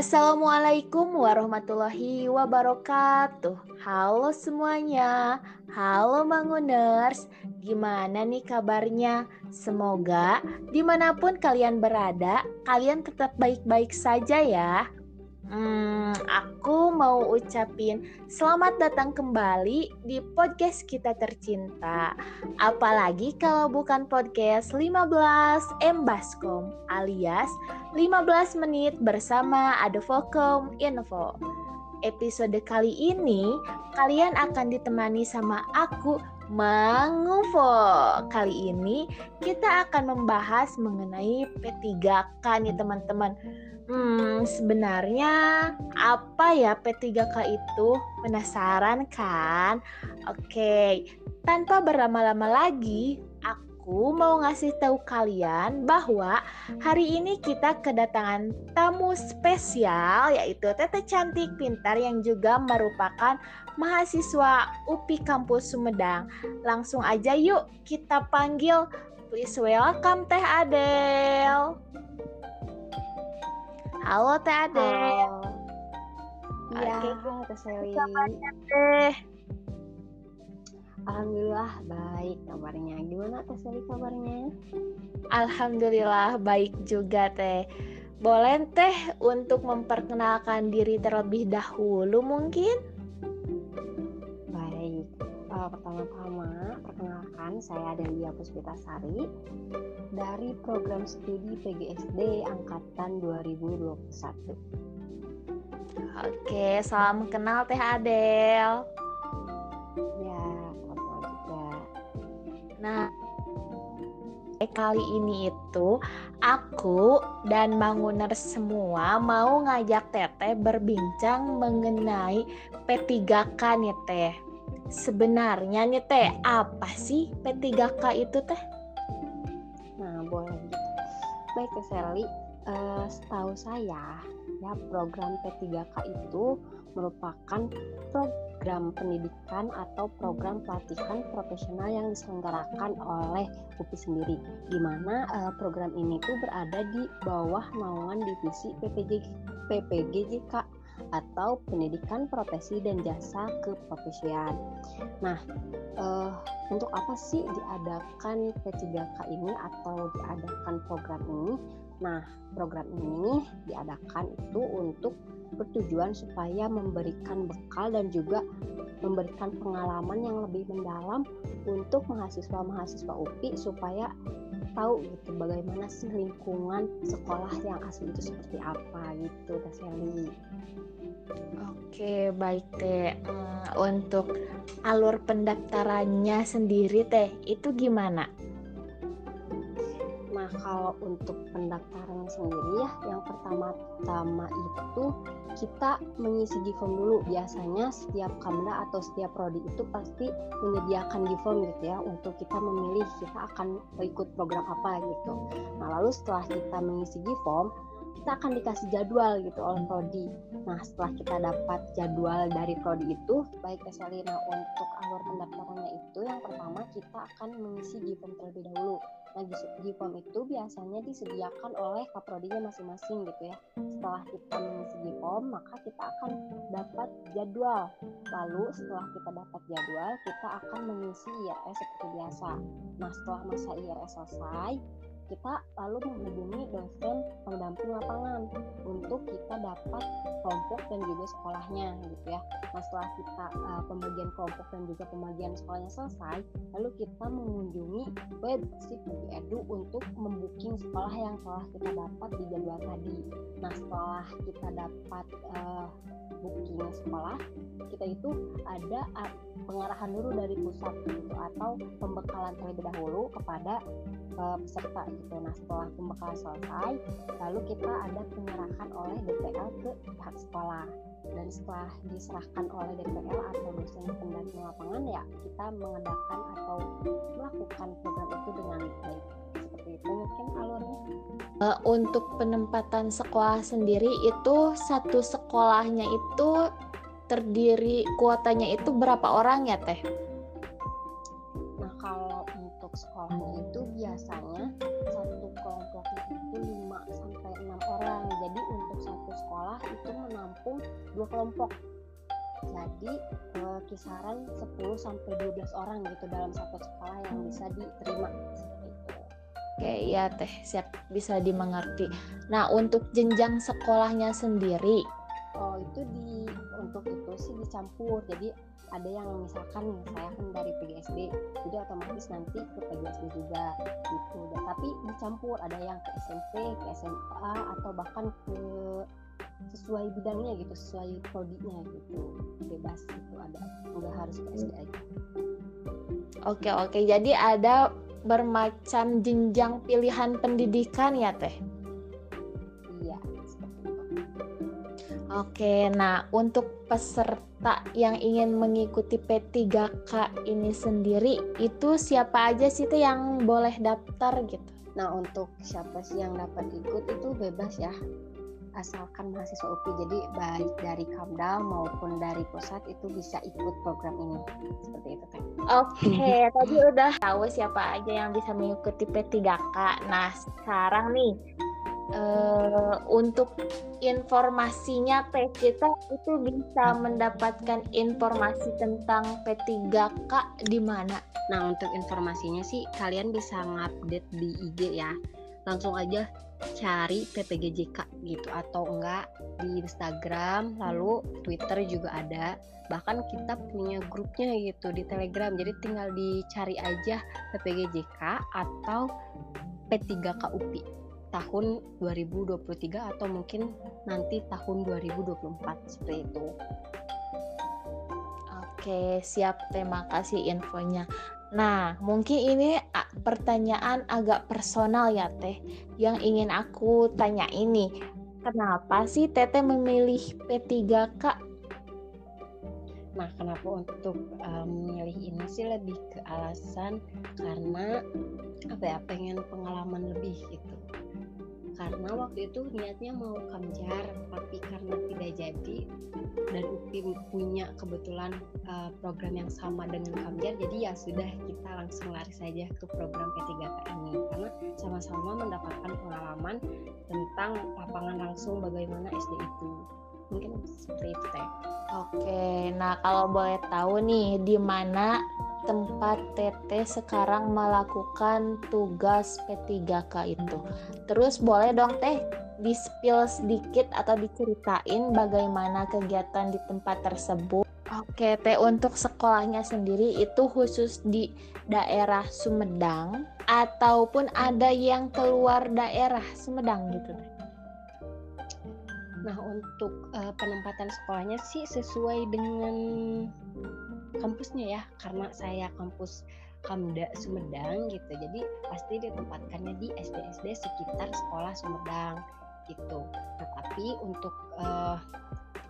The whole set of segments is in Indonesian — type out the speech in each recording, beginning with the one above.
Assalamualaikum warahmatullahi wabarakatuh. Halo semuanya, halo Manguners. Gimana nih kabarnya? Semoga di mana pun kalian berada, kalian tetap baik-baik saja ya. Hmm, aku mau ucapin selamat datang kembali di podcast kita tercinta. Apalagi kalau bukan podcast 15 Embaskom alias 15 menit bersama Advokom Info. Episode kali ini kalian akan ditemani sama aku Mangufo. Kali ini kita akan membahas mengenai P3K nih teman-teman. Hmm, sebenarnya apa ya P3K itu? Penasaran kan? Oke, tanpa berlama-lama lagi, aku mau ngasih tahu kalian bahwa hari ini kita kedatangan tamu spesial yaitu Tete Cantik Pintar yang juga merupakan mahasiswa UPI Kampus Sumedang. Langsung aja yuk kita panggil. Please welcome Teh Adel. Halo Teh Ade. Iya, halo Teh Seli. Teh? Alhamdulillah baik kabarnya. Gimana Teh Seli kabarnya? Alhamdulillah baik juga Teh. Boleh Teh untuk memperkenalkan diri terlebih dahulu mungkin? Pertama-tama perkenalkan saya Delia Puspitasari dari program studi PGSD angkatan 2021. Oke, salam kenal Teh Adel. Ya, sama juga. Nah, kali ini itu aku dan Manguner semua mau ngajak Teteh berbincang mengenai P3K nih Teh. Sebenarnya nih Teh, apa sih P3K itu Teh? Nah, boleh. Baik Teh Seli, uh, setahu saya ya program P3K itu merupakan program pendidikan atau program pelatihan profesional yang diselenggarakan oleh UPI sendiri di mana uh, program ini tuh berada di bawah naungan divisi PPG PPGJK atau pendidikan profesi dan jasa keprofesian. Nah, uh, untuk apa sih diadakan P3K ini atau diadakan program ini? Nah, program ini diadakan itu untuk bertujuan supaya memberikan bekal dan juga memberikan pengalaman yang lebih mendalam untuk mahasiswa-mahasiswa UPI supaya tahu gitu bagaimana sih lingkungan sekolah yang asli itu seperti apa gitu Teh Sally. Oke, baik Teh. Hmm, untuk alur pendaftarannya sendiri Teh, itu gimana? Kalau untuk pendaftaran sendiri ya, yang pertama-tama itu kita mengisi Giform dulu. Biasanya setiap Kamda atau setiap prodi itu pasti menyediakan Giform gitu ya untuk kita memilih kita akan ikut program apa gitu. Nah, lalu setelah kita mengisi Giform, kita akan dikasih jadwal gitu oleh prodi. Nah, setelah kita dapat jadwal dari prodi itu, baik Eselina untuk alur pendaftarannya itu yang pertama kita akan mengisi Giform terlebih dahulu. Nah, Giform itu biasanya disediakan oleh kaprodinya masing-masing gitu ya. Setelah kita mengisi Giform, maka kita akan dapat jadwal. Lalu setelah kita dapat jadwal, kita akan mengisi IRS seperti biasa. Nah, setelah masa IRS selesai, kita lalu menghubungi dosen pendamping lapangan untuk kita dapat kelompok dan juga sekolahnya gitu ya. Nah setelah kita uh, pembagian kelompok dan juga pembagian sekolahnya selesai, lalu kita mengunjungi website Edu untuk membuking sekolah yang telah kita dapat di jadwal tadi. Nah setelah kita dapat uh, booking sekolah, kita itu ada pengarahan dulu dari pusat gitu atau pembekalan terlebih dahulu kepada uh, peserta gitu. Nah setelah pembekalan selesai, lalu kita ada penyerahan oleh DPL ke pihak sekolah dan setelah diserahkan oleh DPL atau dosen pendamping lapangan ya kita mengadakan atau melakukan program itu dengan baik seperti itu mungkin alurnya. Uh, untuk penempatan sekolah sendiri itu satu sekolahnya itu terdiri kuotanya itu berapa orang ya teh? Untuk sekolahnya itu biasanya satu kelompoknya itu 5 sampai enam orang. Jadi untuk satu sekolah itu menampung dua kelompok jadi eh, kisaran 10 sampai 12 orang gitu dalam satu sekolah yang bisa diterima Oke, ya teh siap bisa dimengerti. Nah, untuk jenjang sekolahnya sendiri, oh itu di untuk itu sih dicampur jadi ada yang misalkan saya kan dari PGSD jadi otomatis nanti ke PGSD juga gitu dan tapi dicampur ada yang ke SMP ke SMA atau bahkan ke sesuai bidangnya gitu sesuai prodinya gitu bebas gitu ada nggak harus ke SD aja oke oke. Jadi ada bermacam jenjang pilihan pendidikan ya teh. Oke, nah untuk peserta yang ingin mengikuti P3K ini sendiri, itu siapa aja sih teh yang boleh daftar gitu? Nah, untuk siapa sih yang dapat ikut itu bebas ya. Asalkan mahasiswa UPI. Jadi baik dari Kamdal maupun dari pusat itu bisa ikut program ini. Seperti itu, Teh. Oke, tadi udah tahu siapa aja yang bisa mengikuti P3K. Nah, sekarang nih eh, untuk informasinya kita itu bisa mendapatkan informasi tentang P3K di mana? Nah, untuk informasinya sih kalian bisa ngupdate di IG ya. Langsung aja cari PPGJK gitu atau enggak di Instagram, lalu Twitter juga ada. Bahkan kita punya grupnya gitu di Telegram. Jadi tinggal dicari aja PPGJK atau P3K UPI tahun 2023 atau mungkin nanti tahun 2024 seperti itu. Oke, siap. Terima kasih infonya. Nah, mungkin ini pertanyaan agak personal ya, Teh. Yang ingin aku tanya ini, kenapa sih Teteh memilih P3K? Nah, kenapa untuk um, memilih ini sih lebih ke alasan karena apa ya pengen pengalaman lebih gitu. Karena waktu itu niatnya mau kamjar, tapi karena tidak jadi dan UPI punya kebetulan uh, program yang sama dengan kamjar, jadi ya sudah kita langsung lari saja ke program P3K ini karena sama-sama mendapatkan pengalaman tentang lapangan langsung bagaimana SD itu. Mungkin seperti itu. Oke, nah kalau boleh tahu nih, di mana tempat Teteh sekarang melakukan tugas P3K itu? Terus boleh dong Teh di-spill sedikit atau diceritain bagaimana kegiatan di tempat tersebut? Oke, Teh untuk sekolahnya sendiri itu khusus di daerah Sumedang ataupun ada yang keluar daerah Sumedang gitu Teh? Nah, untuk uh, penempatan sekolahnya sih sesuai dengan kampusnya ya, karena saya kampus Kamda Sumedang gitu. Jadi pasti ditempatkannya di SD-SD sekitar sekolah Sumedang gitu. Nah, tapi untuk uh,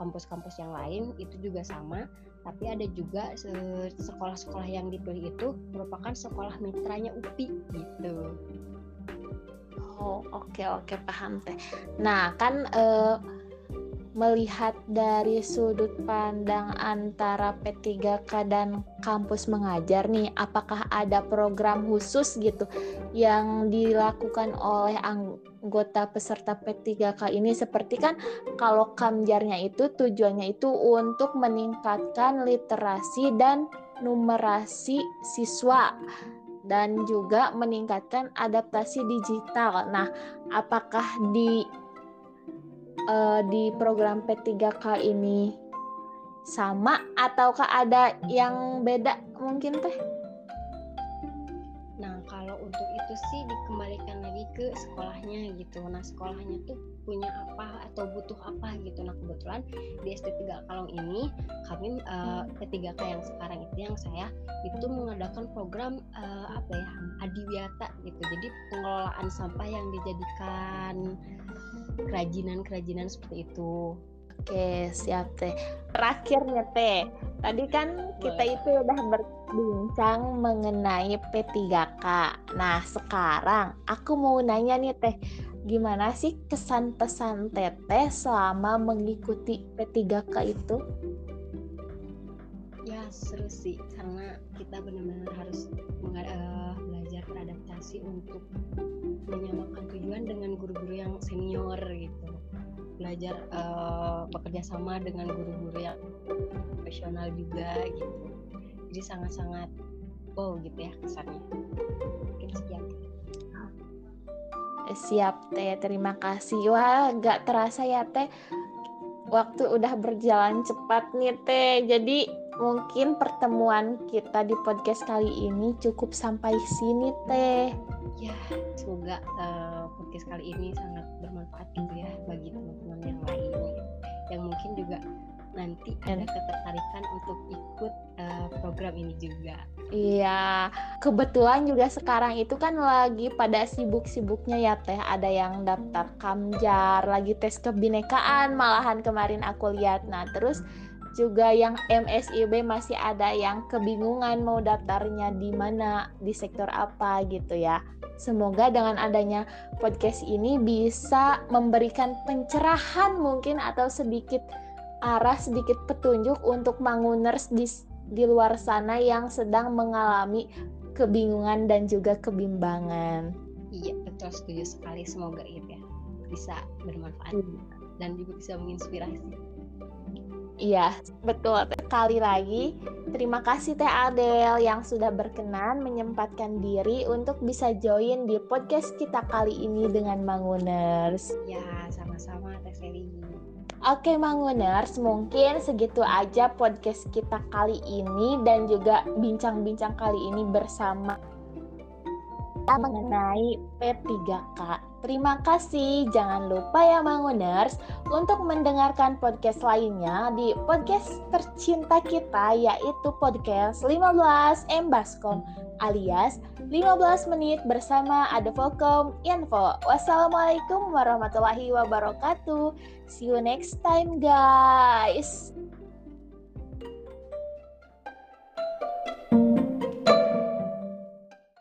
kampus-kampus yang lain itu juga sama, tapi ada juga se- sekolah-sekolah yang dipilih itu merupakan sekolah mitranya UPI gitu. Oh, oke oke paham Teh. Nah, kan eh, melihat dari sudut pandang antara P3K dan kampus mengajar nih, apakah ada program khusus gitu yang dilakukan oleh anggota peserta P3K ini seperti kan kalau kamjarnya itu tujuannya itu untuk meningkatkan literasi dan numerasi siswa dan juga meningkatkan adaptasi digital. Nah, apakah di eh, di program P3K ini sama ataukah ada yang beda mungkin teh? Nah, kalau untuk itu sih dikembalikan lagi ke sekolahnya gitu. Nah, sekolahnya tuh punya apa atau butuh apa gitu. Nah, kebetulan di SD 3 Kalong ini kami uh, P3K yang sekarang itu yang saya itu mengadakan program uh, apa ya? Adiwiata gitu. Jadi pengelolaan sampah yang dijadikan kerajinan-kerajinan seperti itu. Oke, siap teh. Terakhirnya teh, tadi kan kita itu udah berbincang mengenai P3K. Nah, sekarang aku mau nanya nih teh, gimana sih kesan pesan teteh selama mengikuti P3K itu? Seru sih karena kita benar-benar harus eh, belajar beradaptasi untuk menyamakan tujuan dengan guru-guru yang senior gitu. belajar uh, bekerja sama dengan guru-guru yang profesional juga gitu. Jadi sangat-sangat wow gitu ya kesannya. Mungkin sekian. Siap teh. Terima kasih. Wah gak terasa ya teh. Waktu udah berjalan cepat nih teh. Jadi mungkin pertemuan kita di podcast kali ini cukup sampai sini teh. Ya, semoga uh, podcast kali ini sangat bermanfaat gitu ya bagi teman-teman yang lain yang mungkin juga nanti ada ketertarikan untuk ikut uh, program ini juga. Iya, kebetulan juga sekarang itu kan lagi pada sibuk-sibuknya ya Teh. Ada yang daftar Kamjar, lagi tes kebinekaan malahan kemarin aku lihat. Nah, terus juga yang MSIB masih ada yang kebingungan mau daftarnya di mana, di sektor apa gitu ya. Semoga dengan adanya podcast ini bisa memberikan pencerahan mungkin atau sedikit arah sedikit petunjuk untuk manguners di di luar sana yang sedang mengalami kebingungan dan juga kebimbangan. Iya, betul setuju sekali. Semoga itu ya bisa bermanfaat hmm. dan juga bisa menginspirasi. Iya, betul. Sekali lagi, terima kasih Teh Adel yang sudah berkenan menyempatkan diri untuk bisa join di podcast kita kali ini dengan Manguners. Ya, sama-sama Teh Seli. Oke Manguners, mungkin segitu aja podcast kita kali ini dan juga bincang-bincang kali ini bersama mengenai P3K. Terima kasih. Jangan lupa ya Manguners untuk mendengarkan podcast lainnya di podcast tercinta kita yaitu podcast 15 Embaskom alias 15 menit bersama Ada Volcom Info. Wassalamualaikum warahmatullahi wabarakatuh. See you next time guys.